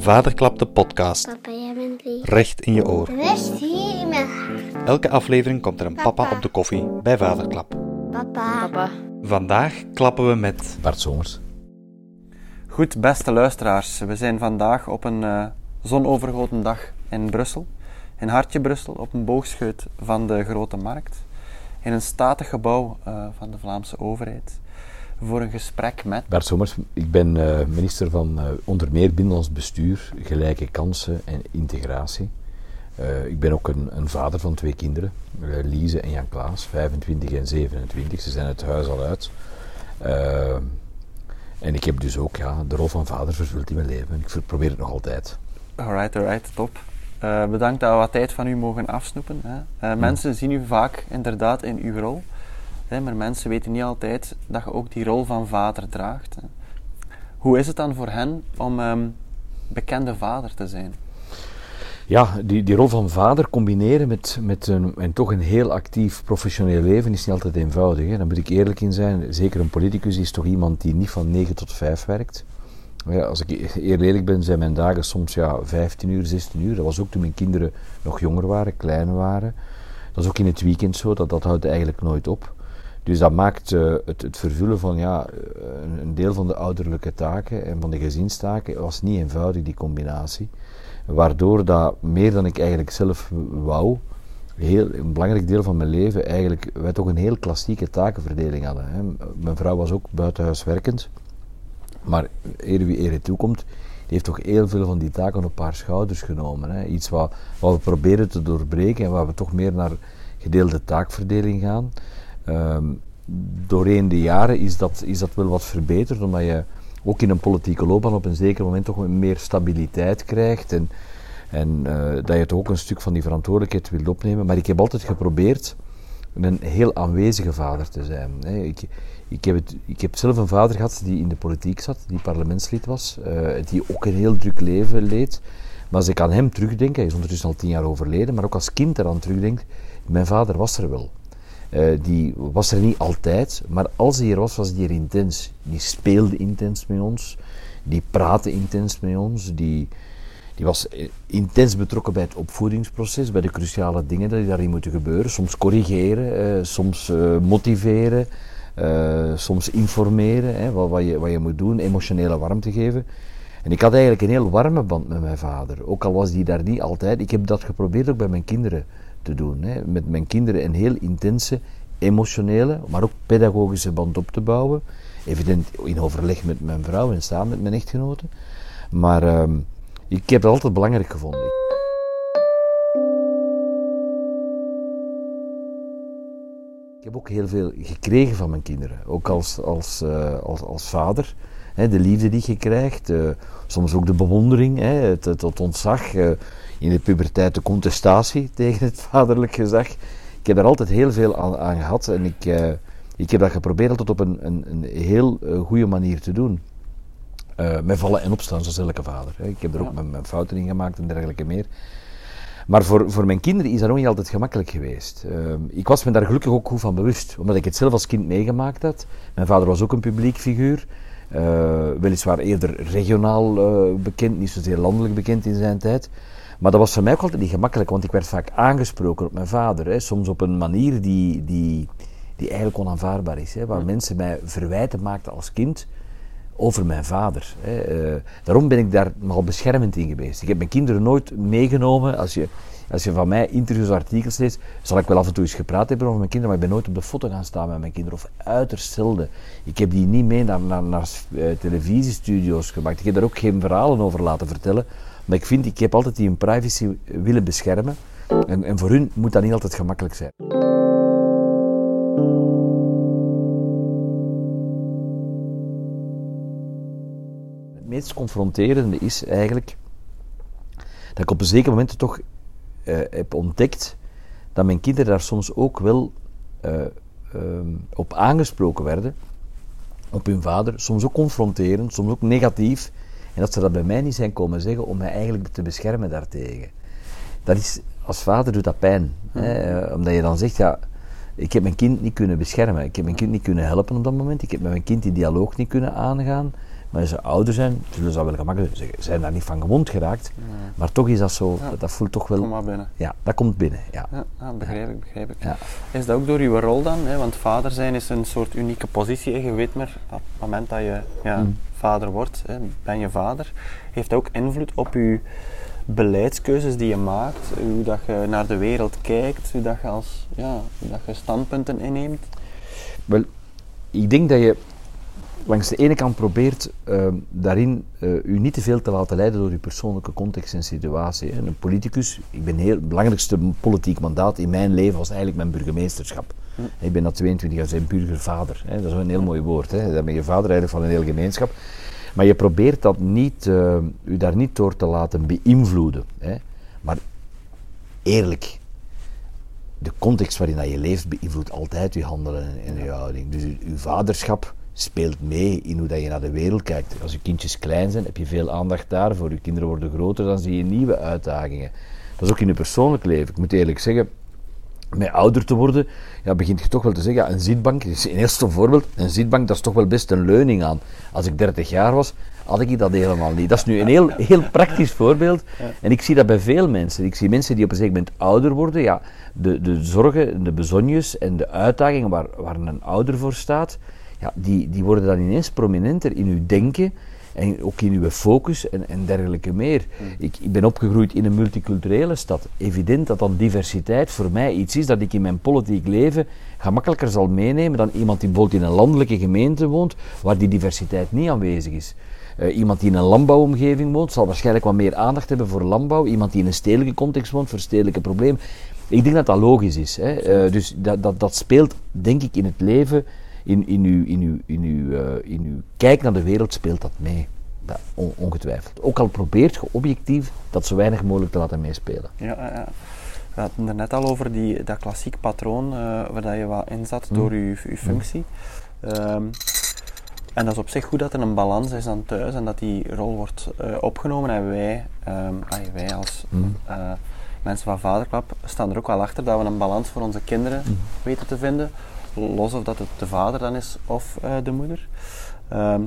Vaderklap de podcast. Papa, jij bent lief. Recht in je oor. Hier in mijn hart. Elke aflevering komt er een papa Papa. op de koffie bij Vaderklap. Papa. Papa. Vandaag klappen we met Bart Somers. Goed, beste luisteraars, we zijn vandaag op een eh, zonovergoten dag in Brussel. In Hartje Brussel, op een boogscheut van de Grote Markt. In een statig gebouw eh, van de Vlaamse overheid. Voor een gesprek met... Bart Somers, ik ben eh, minister van eh, onder meer Binnenlands Bestuur, Gelijke Kansen en Integratie. Eh, ik ben ook een, een vader van twee kinderen, eh, Lise en Jan Klaas, 25 en 27. Ze zijn het huis al uit. En ik heb dus ook ja, de rol van vader vervuld in mijn leven. Ik probeer het nog altijd. Alright, alright, top. Bedankt dat we wat tijd van u mogen afsnoepen. Hè. Eh, Mensen zien u vaak inderdaad in uw rol. Maar mensen weten niet altijd dat je ook die rol van vader draagt. Hè. Hoe is het dan voor hen om ehm, bekende vader te zijn? Ja, die, die rol van vader combineren met, met een, en toch een heel actief professioneel leven is niet altijd eenvoudig. Hè. Daar moet ik eerlijk in zijn. Zeker een politicus is toch iemand die niet van 9 tot 5 werkt. Ja, als ik eerlijk ben, zijn mijn dagen soms ja, 15 uur, 16 uur. Dat was ook toen mijn kinderen nog jonger waren, klein waren. Dat is ook in het weekend zo, dat, dat houdt eigenlijk nooit op. Dus dat maakt eh, het, het vervullen van ja, eh, een, deel van de ouderlijke taken en van de gezinstaken was niet eenvoudig, die combinatie. Waardoor dat meer dan ik eigenlijk zelf wou, heel, een belangrijk deel van mijn leven eigenlijk, wij toch een heel klassieke takenverdeling hadden. Hè. Mijn vrouw was ook buitenhuis werkend, maar eer wie eer toekomt, die heeft toch heel veel van die taken op haar schouders genomen. Hè. Iets wat, wat we proberen te doorbreken en waar we toch meer naar gedeelde taakverdeling gaan. Ehm, doorheen de jaren is dat, is dat wel wat verbeterd, omdat je ook in een politieke loopbaan op een zeker moment toch meer stabiliteit krijgt en, en eh, dat je toch ook een stuk van die verantwoordelijkheid wilt opnemen. Maar ik heb altijd geprobeerd een heel aanwezige vader te zijn. hè. Ik, ik, heb het, ik heb zelf een vader gehad die in de politiek zat, die parlementslid was, eh, die ook een heel druk leven leed. Maar als ik aan hem terugdenk, hij is ondertussen al tien jaar overleden, maar ook als kind eraan terugdenk, mijn vader was er wel. Eh, die was er niet altijd, maar als hij er was, was hij er intens. Die speelde intens met ons, die praatte intens met ons, die, die was eh, intens betrokken bij het opvoedingsproces, bij de cruciale dingen die daarin moeten gebeuren. Soms corrigeren, eh, soms motiveren, soms informeren, hè, wat, wat, je, wat je moet doen, emotionele warmte geven. En ik had eigenlijk een heel warme band met mijn vader, ook al was die daar niet altijd. Ik heb dat geprobeerd ook bij mijn kinderen te doen. Hè. Met mijn kinderen een heel intense, emotionele, maar ook pedagogische band op te bouwen. Evident in overleg met mijn vrouw en samen met mijn echtgenoten. Maar ehm, ik heb het altijd belangrijk gevonden. Ik heb ook heel veel gekregen van mijn kinderen, ook als, als, eh, als, als vader. De liefde die je krijgt, eh, soms ook de bewondering, het, het, het ontzag, eh, in de puberteit de contestatie tegen het vaderlijk gezag. Ik heb daar altijd heel veel aan, aan gehad en ik, eh, ik heb dat geprobeerd altijd op een, een, een heel eh, goede manier te doen. Eh, met vallen en opstaan, zoals elke vader. Hè. Ik heb er ook mijn, mijn fouten in gemaakt en dergelijke meer. Maar voor, voor mijn kinderen is dat ook niet altijd gemakkelijk geweest. Ik was me daar gelukkig ook goed van bewust, omdat ik het zelf als kind meegemaakt had. Mijn vader was ook een publiek figuur, weliswaar eerder regionaal bekend, niet zozeer landelijk bekend in zijn tijd. Maar dat was voor mij ook altijd niet gemakkelijk, want ik werd vaak aangesproken op mijn vader. Hè, soms op een manier die, die, die eigenlijk onaanvaardbaar is. Hè, waar mensen mij verwijten maakten als kind over mijn vader. Hè. Eh, daarom ben ik daar nogal beschermend in geweest. Ik heb mijn kinderen nooit meegenomen. Als je, als je van mij interviews, artikels leest, zal ik wel af en toe eens gepraat hebben over mijn kinderen, maar ik ben nooit op de foto gaan staan met mijn kinderen, of uiterst zelden. Ik heb die niet mee naar, naar, naar eh, televisiestudio's gemaakt. Ik heb daar ook geen verhalen over laten vertellen, maar ik vind, ik heb altijd die hun privacy willen beschermen. En, en voor hun moet dat niet altijd gemakkelijk zijn. Het meest confronterende is eigenlijk dat ik op een zeker moment toch eh, heb ontdekt dat mijn kinderen daar soms ook wel eh, ehm, op aangesproken werden, op hun vader, soms ook confronterend, soms ook negatief, en dat ze dat bij mij niet zijn komen zeggen om mij eigenlijk te beschermen daartegen. Dat is, als vader doet dat pijn, hè, eh, omdat je dan zegt, ja, ik heb mijn kind niet kunnen beschermen, ik heb mijn kind niet kunnen helpen op dat moment, ik heb met mijn kind die dialoog niet kunnen aangaan, Maar als ze ouder zijn, zullen ze dat wel gemakkelijk zeggen. Ze zijn daar niet van gewond geraakt. Maar toch is dat zo, Ja. dat, dat voelt toch Kom wel... maar binnen. Ja, dat komt binnen. Ja. Ja, begrijp ik, begrijp ik. Ja. Is dat ook door uw rol dan? Hè? Want vader zijn is een soort unieke positie. hè. Je weet maar, op het moment dat je ja, Mm. vader wordt, hè, ben je vader. Heeft dat ook invloed op uw beleidskeuzes die je maakt? Hoe dat je naar de wereld kijkt? Hoe dat je, als, ja, hoe dat je standpunten inneemt? Wel, ik denk dat je langs de ene kant probeert ehm, daarin eh, u niet te veel te laten leiden door uw persoonlijke context en situatie. hè. Een politicus, ik ben heel, het belangrijkste politiek mandaat in mijn leven was eigenlijk mijn burgemeesterschap. Hm. Ik ben na 22 jaar zijn burgervader. Hè. Dat is een heel mooi woord. Hè. Dan ben je vader eigenlijk van een heel gemeenschap. Maar je probeert dat niet, eh, u daar niet door te laten beïnvloeden. Hè. Maar eerlijk, de context waarin dat je leeft beïnvloedt altijd je handelen en je houding. Dus uw, uw vaderschap speelt mee in hoe dat je naar de wereld kijkt. Als je kindjes klein zijn, heb je veel aandacht daarvoor. Je kinderen worden groter, dan zie je nieuwe uitdagingen. Dat is ook in je persoonlijk leven. Ik moet eerlijk zeggen, met ouder te worden, ja, begint je toch wel te zeggen, ja, een zitbank, is een heel stom voorbeeld, een zitbank, dat is toch wel best een leuning aan. Als ik 30 jaar was, had ik dat helemaal niet. Dat is nu een heel, heel praktisch voorbeeld. En ik zie dat bij veel mensen. Ik zie mensen die op een zeker moment ouder worden, ja, de, de zorgen, de bezonjes en de uitdagingen waar, waar een ouder voor staat, ja, die, die worden dan ineens prominenter in uw denken en ook in uw focus en, en dergelijke meer. Ik, ik ben opgegroeid in een multiculturele stad. Evident dat dan diversiteit voor mij iets is dat ik in mijn politiek leven gemakkelijker zal meenemen dan iemand die bijvoorbeeld in een landelijke gemeente woont, waar die diversiteit niet aanwezig is. Eh, iemand die in een landbouwomgeving woont, zal waarschijnlijk wat meer aandacht hebben voor landbouw. Iemand die in een stedelijke context woont, voor stedelijke problemen. Ik denk dat dat logisch is. Hè. Eh, dus dat, dat, dat speelt, denk ik, in het leven, in, in, uw, in, uw, in, uw, eh, in uw kijk naar de wereld speelt dat mee. On- ongetwijfeld. Ook al probeert je objectief dat zo weinig mogelijk te laten meespelen. Ja, ja, ja. We hadden er net al over die, dat klassiek patroon eh, waar dat je wat in zat door je, je functie. Ehm, en dat is op zich goed dat er een balans is aan thuis en dat die rol wordt eh, opgenomen. En wij, ehm, wij als eh, mensen van Vaderklap staan er ook wel achter dat we een balans voor onze kinderen weten te vinden. Los of dat het de vader dan is of eh, de moeder. Ehm,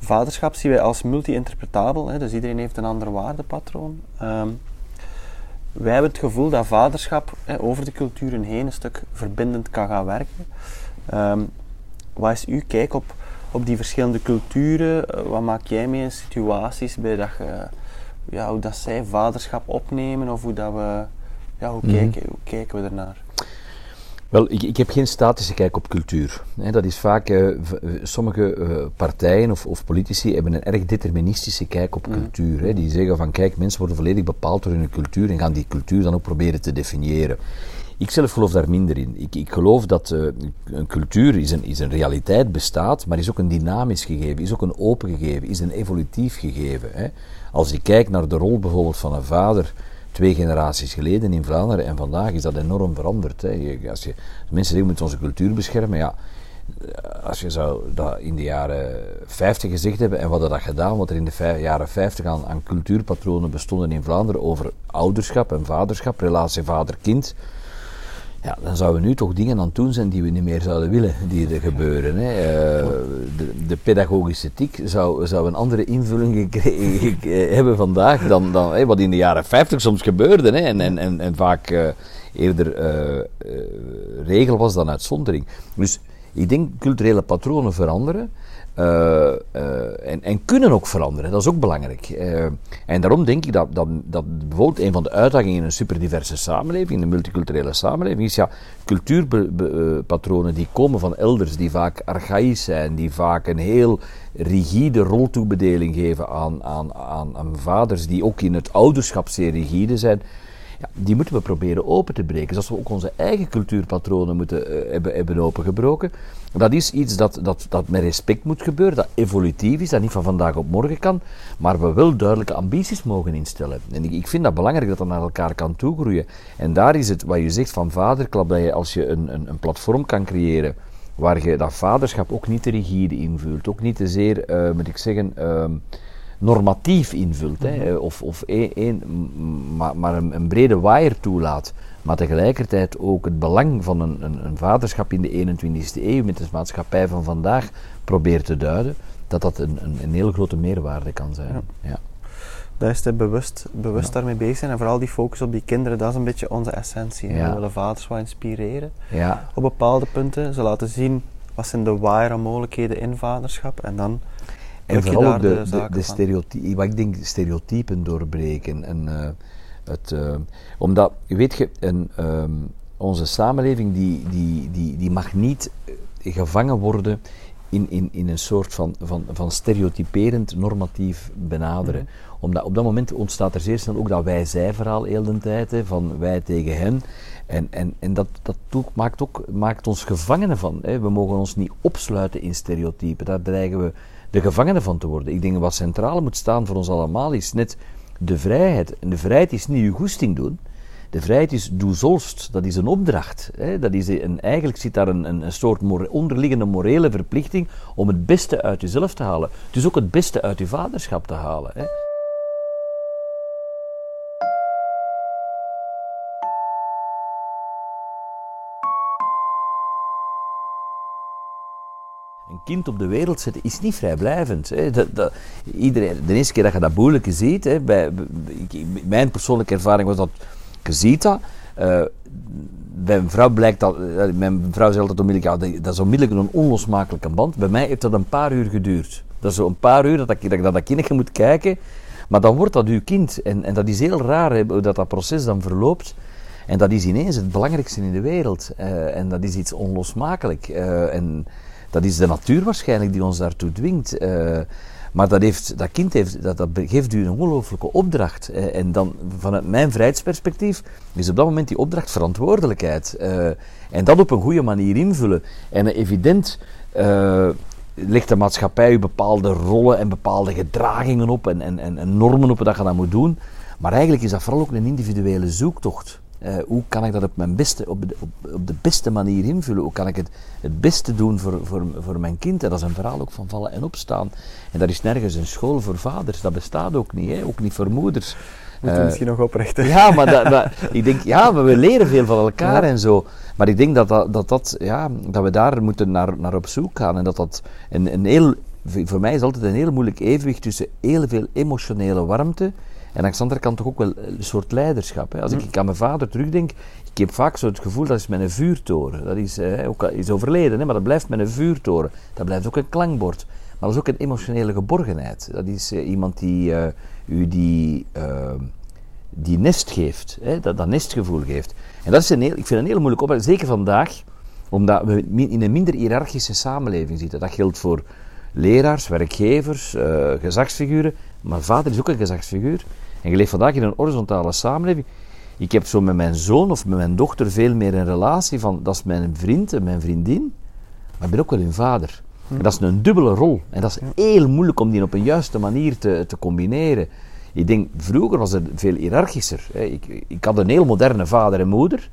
vaderschap zien wij als multi-interpretabel, hè, dus iedereen heeft een ander waardepatroon. Ehm, wij hebben het gevoel dat vaderschap hè, over de culturen heen een stuk verbindend kan gaan werken. Ehm, wat is uw kijk op, op die verschillende culturen? Eh, wat maak jij mee in situaties bij dat je, ja, hoe dat zij vaderschap opnemen of hoe dat we, ja, hoe, kijken, hoe kijken we ernaar? Wel, ik, ik heb geen statische kijk op cultuur. Dat is vaak, eh, eh, sommige eh, partijen of, of politici hebben een erg deterministische kijk op cultuur. Hè. Die zeggen van, kijk, mensen worden volledig bepaald door hun cultuur en gaan die cultuur dan ook proberen te definiëren. Ik zelf geloof daar minder in. Ik, ik geloof dat een cultuur is een, is een realiteit, bestaat, maar is ook een dynamisch gegeven, is ook een open gegeven, is een evolutief gegeven. Hè. Als je kijkt naar de rol bijvoorbeeld van een vader twee generaties geleden in Vlaanderen en vandaag is dat enorm veranderd. Hè. Als je, mensen zeggen moeten onze cultuur beschermen, ja, eh, als je zou dat in de jaren 50 gezegd hebben en wat had dat gedaan, wat er in de jaren 50 aan, aan cultuurpatronen bestonden in Vlaanderen over ouderschap en vaderschap, relatie vader-kind, ja, dan zouden we nu toch dingen aan het doen zijn die we niet meer zouden willen, die er gebeuren. Hè. Eh, de, de pedagogische ethiek zou, zou een andere invulling gek- hebben vandaag dan, dan wat in de jaren 50 soms gebeurde. Hè, en, en, en, vaak eh, eerder eh, eh, regel was dan uitzondering. Dus ik denk culturele patronen veranderen. Eh, eh, en, en kunnen ook veranderen, dat is ook belangrijk. Eh, en daarom denk ik dat, dat, dat bijvoorbeeld een van de uitdagingen in een superdiverse samenleving, in een multiculturele samenleving, is ja, cultuurpatronen die komen van elders, die vaak archaïs zijn, die vaak een heel rigide roltoebedeling geven aan, aan, aan, aan vaders, die ook in het ouderschap zeer rigide zijn. Ja, die moeten we proberen open te breken. Zoals we ook onze eigen cultuurpatronen moeten, eh, hebben, hebben opengebroken. Dat is iets dat, dat, dat met respect moet gebeuren, dat evolutief is, dat niet van vandaag op morgen kan, maar we wel duidelijke ambities mogen instellen. En ik, ik vind dat belangrijk dat dat naar elkaar kan toegroeien. En daar is het, wat je zegt van vaderklap, dat je als je een, een, een platform kan creëren waar je dat vaderschap ook niet te rigide invult, ook niet te zeer, eh, moet ik zeggen... ehm, normatief invult, hè, of, of één- m- maar, maar een, een brede waaier toelaat, maar tegelijkertijd ook het belang van een, een, een vaderschap in de 21e eeuw met de maatschappij van vandaag probeert te duiden, dat dat een, een, een heel grote meerwaarde kan zijn. Ja. Dat is te bewust, bewust daarmee bezig zijn en vooral die focus op die kinderen, dat is een beetje onze essentie. Ja. We willen vaders wat inspireren Ja. op bepaalde punten, ze laten zien wat zijn de ware mogelijkheden in vaderschap en dan En vooral ook de, de de, stereotypen, wat ik denk, stereotypen doorbreken. En, eh, het, eh, omdat, weet je, een, ehm, onze samenleving die, die, die, die mag niet eh, gevangen worden in, in, in een soort van, van, van stereotyperend normatief benaderen. Mhm. Omdat op dat moment ontstaat er zeer snel ook dat wij-zij-verhaal heel de tijd, hè, van wij tegen hen. En, en, en dat, dat doet- maakt, ook, maakt ons gevangenen van. Hè. We mogen ons niet opsluiten in stereotypen. Daar dreigen we de gevangenen van te worden. Ik denk wat centraal moet staan voor ons allemaal is net de vrijheid. En de vrijheid is niet je goesting doen. De vrijheid is doe zolst. Dat is een opdracht. Hè. Dat is een, eigenlijk zit daar een, een, soort onderliggende morele verplichting om het beste uit jezelf te halen. Dus ook het beste uit je vaderschap te halen. Hè. Kind op de wereld zetten is niet vrijblijvend. Hè. Dat, dat, iedereen, de eerste keer dat je dat boerlijke ziet, hè, bij, mijn persoonlijke ervaring was dat je ziet dat. eh, bij een vrouw blijkt dat, eh, mijn vrouw zegt altijd onmiddellijk, ja, dat, dat is onmiddellijk een onlosmakelijke band. Bij mij heeft dat een paar uur geduurd. Dat is zo een paar uur dat ik, dat naar dat kindje moet kijken, maar dan wordt dat uw kind. En, en dat is heel raar hoe dat, dat proces dan verloopt. En dat is ineens het belangrijkste in de wereld. Eh, en dat is iets onlosmakelijk. En dat is de natuur waarschijnlijk die ons daartoe dwingt. Eh, maar dat, heeft, dat kind heeft, dat, dat geeft u een ongelooflijke opdracht. Eh, en dan, vanuit mijn vrijheidsperspectief, is op dat moment die opdracht verantwoordelijkheid. Eh, en dat op een goede manier invullen. En evident legt de maatschappij u bepaalde rollen en bepaalde gedragingen op en, en, en, en normen op dat je dat moet doen. Maar eigenlijk is dat vooral ook een individuele zoektocht. Eh, hoe kan ik dat op, mijn beste, op, de, op, op de beste manier invullen? Hoe kan ik het het beste doen voor, voor, voor mijn kind? En dat is een verhaal ook van vallen en opstaan. En daar is nergens een school voor vaders. Dat bestaat ook niet, hè? ook niet voor moeders. moeten we Eh, misschien nog oprichten. ja, maar, dat, dat- ik denk, ja, maar we leren veel van elkaar en zo. Maar ik denk dat, dat, dat, dat, ja, dat we daar moeten naar, naar op zoek gaan. En dat dat een, een heel, voor mij is altijd een heel moeilijk evenwicht tussen heel veel emotionele warmte en aan de andere kant toch ook wel een soort leiderschap. Hè. Als ik, ik aan mijn vader terugdenk, ik heb vaak zo het gevoel dat is mijn vuurtoren. Dat is, eh, ook, is overleden, hè, maar dat blijft mijn vuurtoren. Dat blijft ook een klankbord. Maar dat is ook een emotionele geborgenheid. Dat is eh, iemand die eh, u die, eh, die nest geeft, hè, dat, dat nestgevoel geeft. En dat is een heel, ik vind het een heel moeilijk opdracht, zeker vandaag, omdat we in een minder hiërarchische samenleving zitten. Dat geldt voor leraars, werkgevers, eh, gezagsfiguren, maar vader is ook een gezagsfiguur. En je leeft vandaag in een horizontale samenleving. Ik heb zo met mijn zoon of met mijn dochter veel meer een relatie van, dat is mijn vriend en mijn vriendin, maar ik ben ook wel hun vader. En dat is een dubbele rol. En dat is heel moeilijk om die op een juiste manier te, te combineren. Ik denk, vroeger was het veel hiërarchischer. Ik, ik had een heel moderne vader en moeder,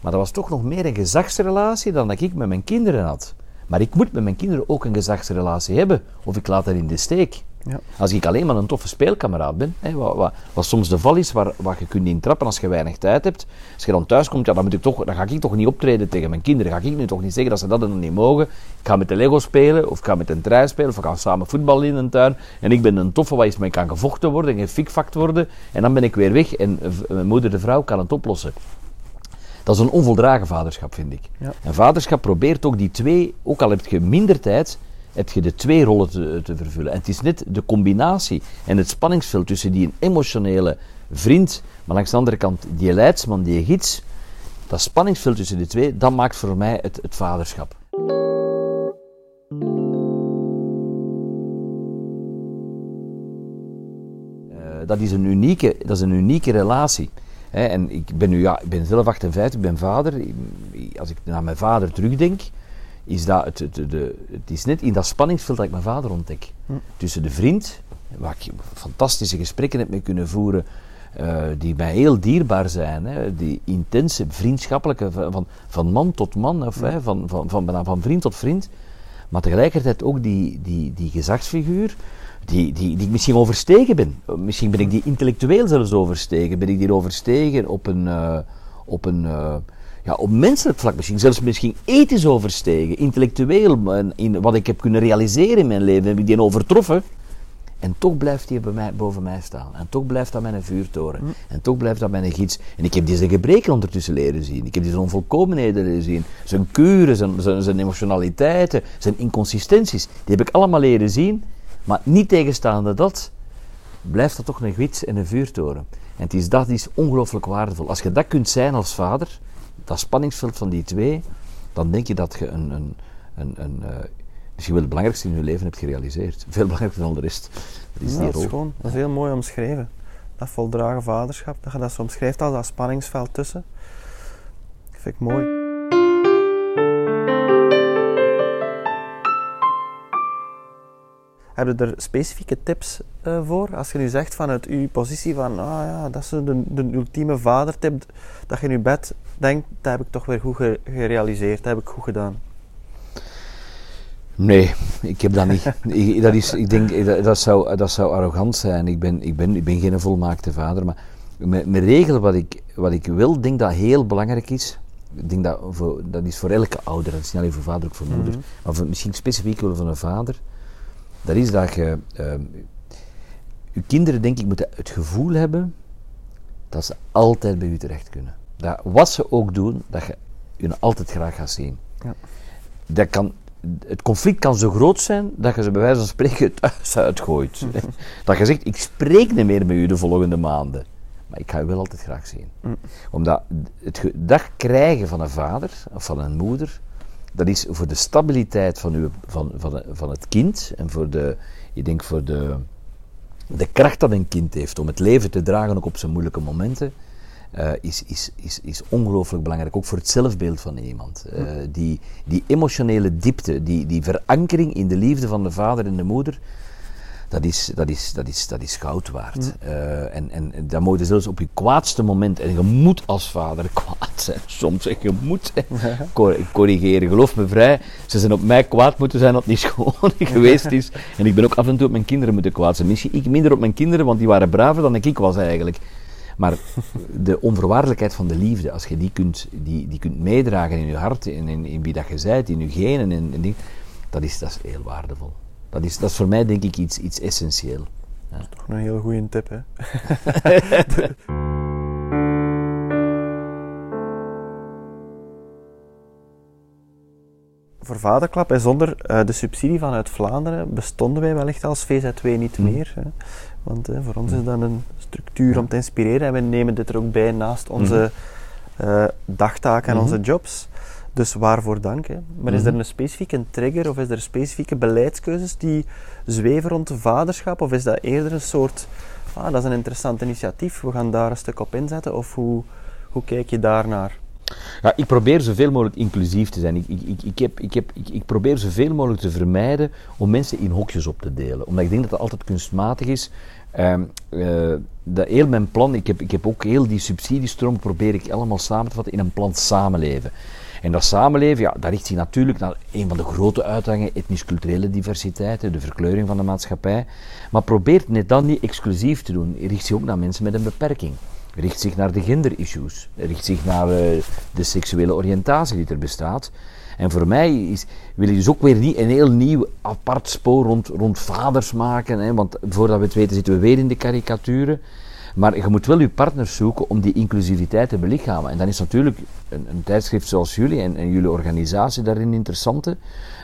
maar dat was toch nog meer een gezagsrelatie dan dat ik met mijn kinderen had. Maar ik moet met mijn kinderen ook een gezagsrelatie hebben, of ik laat dat in de steek. Ja. Als ik alleen maar een toffe speelkameraad ben, hè, wat, wat, wat soms de val is waar, waar je kunt intrappen als je weinig tijd hebt. Als je dan thuis komt, ja, dan, moet ik toch, dan ga ik toch niet optreden tegen mijn kinderen. Ga ik nu toch niet zeggen dat ze dat dan niet mogen. Ik ga met de Lego spelen, of ik ga met een trein spelen, of we gaan samen voetballen in een tuin. En ik ben een toffe waar iets mee kan gevochten worden, gefikfakt worden. En dan ben ik weer weg en v- mijn moeder, de vrouw, kan het oplossen. Dat is een onvoldragen vaderschap, vind ik. Ja. En vaderschap probeert ook die twee, ook al heb je minder tijd, heb je de twee rollen te, te vervullen. En het is net de combinatie en het spanningsveld tussen die emotionele vriend, maar langs de andere kant die leidsman, die gids, dat spanningsveld tussen die twee, dat maakt voor mij het, het vaderschap. Eh, dat, is een unieke, dat is een unieke relatie. En ik ben, nu, ja, ik ben zelf 58, ik ben vader. Als ik naar mijn vader terugdenk, is dat het, het, de, het is net in dat spanningsveld dat ik mijn vader ontdek. Tussen de vriend, waar ik fantastische gesprekken heb mee kunnen voeren, eh, die mij heel dierbaar zijn. Hè, die intense vriendschappelijke, van, van- man tot man, of, hè, van, van, van, van vriend tot vriend. Maar tegelijkertijd ook die, die, die gezagsfiguur, die, die, die ik misschien overstegen ben. Misschien ben ik die intellectueel zelfs overstegen. Ben ik die overstegen op een, eh, op een, eh, ja, op menselijk vlak misschien, zelfs misschien ethisch overstegen, intellectueel, in- wat ik heb kunnen realiseren in mijn leven, heb ik die overtroffen. En toch blijft hij bij mij, boven mij staan. En toch blijft dat mijn vuurtoren. En toch blijft dat mijn gids. En ik heb die zijn gebreken ondertussen leren zien. Ik heb die zijn onvolkomenheden leren zien. Zijn kuren, zijn, zijn, zijn emotionaliteiten, zijn inconsistenties. Die heb ik allemaal leren zien. Maar niet tegenstaande dat, blijft dat toch een gids en een vuurtoren. En het is, dat is ongelooflijk waardevol. Als je dat kunt zijn als vader, dat spanningsveld van die twee, dan denk je dat je een, een, een, een, eh, misschien wel het belangrijkste in je leven hebt gerealiseerd. Veel belangrijker dan de rest. Dat is Ja, die dat is gewoon dat is heel mooi omschreven. Dat voldragen vaderschap, dat je dat zo omschrijft als dat spanningsveld tussen. Dat vind ik mooi. Heb je er specifieke tips eh, voor? Als je nu zegt vanuit uw positie van, ah ja, dat is de, de ultieme vadertip, dat je in je bed denkt, dat heb ik toch weer goed ge- gerealiseerd, dat heb ik goed gedaan. Nee, ik heb dat niet. ik, dat is, ik denk, dat, dat, zou, dat zou arrogant zijn. Ik ben, ik ben, ik ben geen volmaakte vader, maar met, met regelen wat ik, wat ik wil, denk dat heel belangrijk is. Ik denk dat, voor, dat is voor elke ouder, dat is niet alleen voor vader, ook voor moeder, maar voor, misschien specifiek wel voor een vader. Dat is dat je, ehm, je kinderen denk ik moeten het gevoel hebben dat ze altijd bij u terecht kunnen. Dat wat ze ook doen, dat je hun altijd graag gaat zien. Ja. Dat kan, het conflict kan zo groot zijn dat je ze bij wijze van spreken het huis uitgooit. dat je zegt, ik spreek niet meer met u de volgende maanden. Maar ik ga u wel altijd graag zien. Omdat het ge- dat krijgen van een vader of van een moeder, dat is voor de stabiliteit van, uw, van, van, van het kind en voor de, ik denk voor de, de kracht dat een kind heeft om het leven te dragen, ook op zijn moeilijke momenten, eh, is, is, is, is ongelooflijk belangrijk. Ook voor het zelfbeeld van iemand. Eh, die, die emotionele diepte, die, die verankering in de liefde van de vader en de moeder, dat is, dat is, dat is, dat is goud waard. Eh, en, en dat moet je zelfs op je kwaadste moment, en je moet als vader kwaad zijn, soms zeg je moet cor- corrigeren. Geloof me vrij, ze zijn op mij kwaad moeten zijn dat het niet schoon geweest is. En ik ben ook af en toe op mijn kinderen moeten kwaad zijn. Misschien ik minder op mijn kinderen, want die waren braver dan ik was eigenlijk. Maar de onvoorwaardelijkheid van de liefde, als je die kunt, die, die kunt meedragen in je hart, in, in, in wie dat je bent, in je genen, en, dat, is, dat is heel waardevol. Dat is, dat is voor mij denk ik iets, iets essentieel. Toch een heel goede tip, hè? Voor Vaderklap en zonder eh, de subsidie vanuit Vlaanderen bestonden wij wellicht als VZW niet meer. Hè? Want eh, voor ons is dat een structuur om te inspireren en we nemen dit er ook bij naast onze eh, dagtaken en Mhm. onze jobs. Dus waarvoor dank. Hè? Maar is er Mhm. een specifieke trigger of is er specifieke beleidskeuzes die zweven rond vaderschap? Of is dat eerder een soort, ah, dat is een interessant initiatief, we gaan daar een stuk op inzetten? Of hoe, hoe kijk je daarnaar? Ja, ik probeer zoveel mogelijk inclusief te zijn. Ik, ik, ik, ik, heb, ik, heb, ik, ik probeer zoveel mogelijk te vermijden om mensen in hokjes op te delen. Omdat ik denk dat dat altijd kunstmatig is. Eh, dat heel mijn plan, ik heb, ik heb ook heel die subsidiestroom probeer ik allemaal samen te vatten in een plan samenleven. En dat samenleven, ja, dat richt zich natuurlijk naar een van de grote uitdagingen, etnisch-culturele diversiteit, de verkleuring van de maatschappij. Maar probeert net dan niet exclusief te doen. Richt zich ook naar mensen met een beperking. Richt zich naar de genderissues. Richt zich naar eh, de seksuele oriëntatie die er bestaat. En voor mij is, wil ik dus ook weer niet een heel nieuw apart spoor rond, rond vaders maken. Hè, want voordat we het weten zitten we weer in de karikaturen. Maar je moet wel je partners zoeken om die inclusiviteit te belichamen. En dan is natuurlijk een, een tijdschrift zoals jullie en, en jullie organisatie daarin interessante.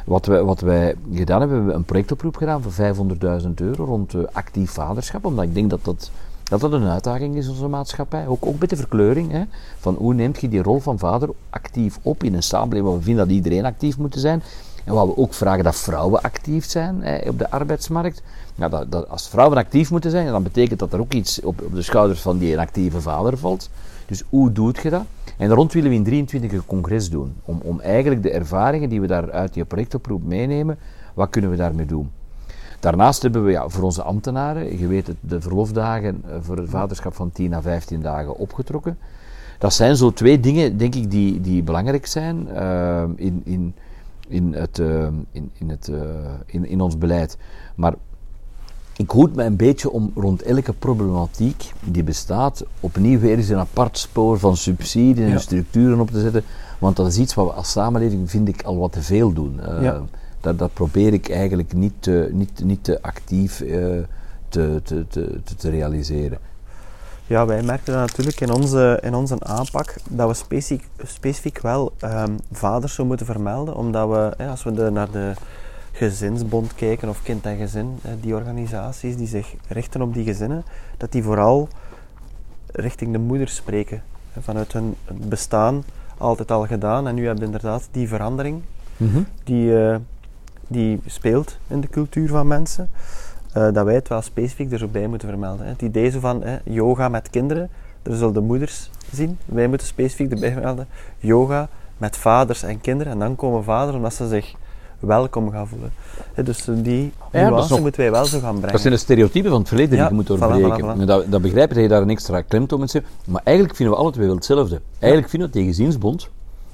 Wat, we, wat wij gedaan hebben, we hebben een projectoproep gedaan voor 500.000 euro rond eh, actief vaderschap. Omdat ik denk dat dat, dat dat een uitdaging is in onze maatschappij. Ook, ook met de verkleuring. Hè, van hoe neemt je die rol van vader actief op in een samenleving waar we vinden dat iedereen actief moet zijn. En waar we ook vragen dat vrouwen actief zijn hè, op de arbeidsmarkt. Ja, dat, dat, als vrouwen actief moeten zijn, dan betekent dat er ook iets op, op de schouders van die actieve vader valt. Dus hoe doet je dat? En rond willen we in 23 een congres doen. Om, om eigenlijk de ervaringen die we daar uit die projectoproep meenemen, wat kunnen we daarmee doen? Daarnaast hebben we ja, voor onze ambtenaren, je weet het, de verlofdagen eh, voor het vaderschap van 10 à 15 dagen opgetrokken. Dat zijn zo twee dingen, denk ik, die, die belangrijk zijn uh, in, in, in, het, uh, in, in, het, uh, in, in ons beleid. Maar ik hoed me een beetje om rond elke problematiek die bestaat, opnieuw weer eens een apart spoor van subsidie en Ja. structuren op te zetten. Want dat is iets wat we als samenleving, vind ik, al wat te veel doen. Eh, Ja. Dat, dat probeer ik eigenlijk niet te, niet, niet te actief eh, te, te, te, te, realiseren. Ja, wij merken dat natuurlijk in onze, in onze aanpak dat we specifiek, specifiek wel ehm, vaders zo moeten vermelden, omdat we, als we de, naar de gezinsbond kijken of kind en gezin, die organisaties die zich richten op die gezinnen, dat die vooral richting de moeders spreken. Vanuit hun bestaan altijd al gedaan en nu hebben we inderdaad die verandering die, eh, die speelt in de cultuur van mensen, eh, dat wij het wel specifiek er zo bij moeten vermelden. Hè. Het idee zo van hè, yoga met kinderen, daar zullen de moeders zien. Wij moeten specifiek erbij vermelden yoga met vaders en kinderen. En dan komen vaders omdat ze zich welkom gaan voelen. Dus die nuance nog- moeten wij wel zo gaan brengen. Dat zijn de stereotypen van het verleden die je moet doorbreken. voilà, voilà. En Dat, dat begrijp ik dat je daar een extra klemtoon moet zetten. Maar eigenlijk vinden we alle twee wel hetzelfde. Eigenlijk vinden we dat die gezinsbond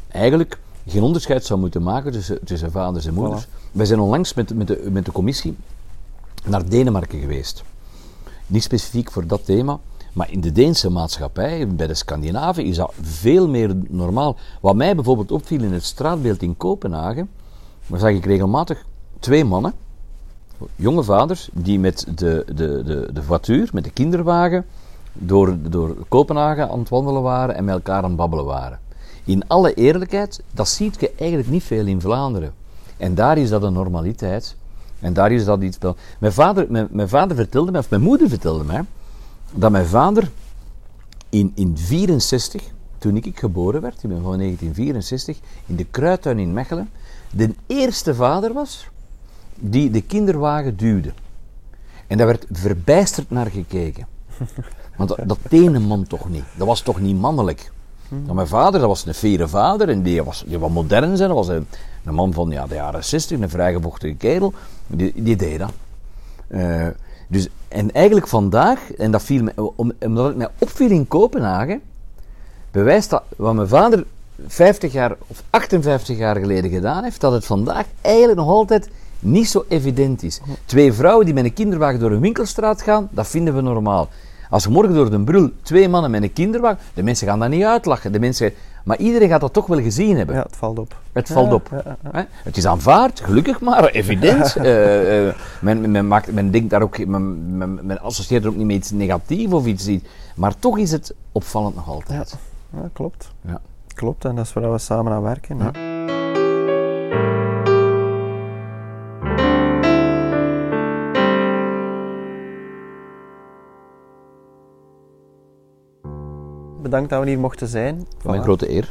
eigenlijk geen onderscheid zou moeten maken tussen, tussen vaders en moeders. Wij zijn onlangs met, met, de, met de commissie naar Denemarken geweest. Niet specifiek voor dat thema, maar in de Deense maatschappij, bij de Scandinaven, is dat veel meer normaal. Wat mij bijvoorbeeld opviel in het straatbeeld in Kopenhagen, daar zag ik regelmatig twee mannen, jonge vaders, die met de, de, de, de voituur, met de kinderwagen, door, door Kopenhagen aan het wandelen waren en met elkaar aan het babbelen waren. In alle eerlijkheid, dat ziet je eigenlijk niet veel in Vlaanderen. En daar is dat een normaliteit. En daar is dat iets. Mijn vader, mijn, vader vertelde mij, of mijn moeder vertelde mij, dat mijn vader in 1964, toen ik geboren werd, van 1964, in de Kruidtuin in Mechelen, de eerste vader was die de kinderwagen duwde. En daar werd verbijsterd naar gekeken. Want dat, dat een man toch niet. Dat was toch niet mannelijk. Maar mijn vader, dat was een fiere vader en die was, die was modern zijn. Dat was een, een man van ja, de jaren 60, een vrijgevochten kerel. Die, die deed dat. Eh, dus, en eigenlijk vandaag, en dat viel me, om, omdat het mij opviel in Kopenhagen, bewijst dat wat mijn vader 50 jaar of 58 jaar geleden gedaan heeft, dat het vandaag eigenlijk nog altijd niet zo evident is. Twee vrouwen die met een kinderwagen door een winkelstraat gaan, dat vinden we normaal. Als morgen door de brul twee mannen met een kinderwagen, de mensen gaan dat niet uitlachen. De mensen, maar iedereen gaat dat toch wel gezien hebben. Ja, het valt op. Het valt Ja, op. ja, ja. Hè? Het is aanvaard, gelukkig maar, evident. Eh, eh, men, men, maakt, men denkt daar ook, men, men, men associeert er ook niet met iets negatiefs of iets, iets. Maar toch is het opvallend nog altijd. Ja, klopt. Ja. Klopt, en dat is waar we samen aan werken. Bedankt dat we hier mochten zijn. Mijn Voilà. grote eer.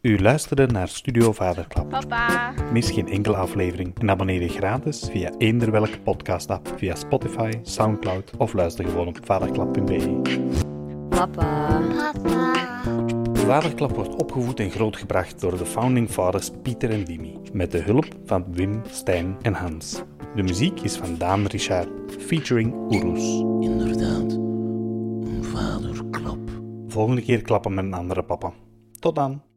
U luisterde naar Studio Vaderklap. Papa. Mis geen enkele aflevering en abonneer je gratis via eender welke podcast-app, via Spotify, Soundcloud of luister gewoon op vaderklap.be. Papa. Papa. Vaderklap wordt opgevoed en grootgebracht door de founding fathers Pieter en Dimi, met de hulp van Wim, Stijn en Hans. De muziek is van Daan Richard, featuring Oeroes. Inderdaad. Volgende keer klappen met een andere papa. Tot dan!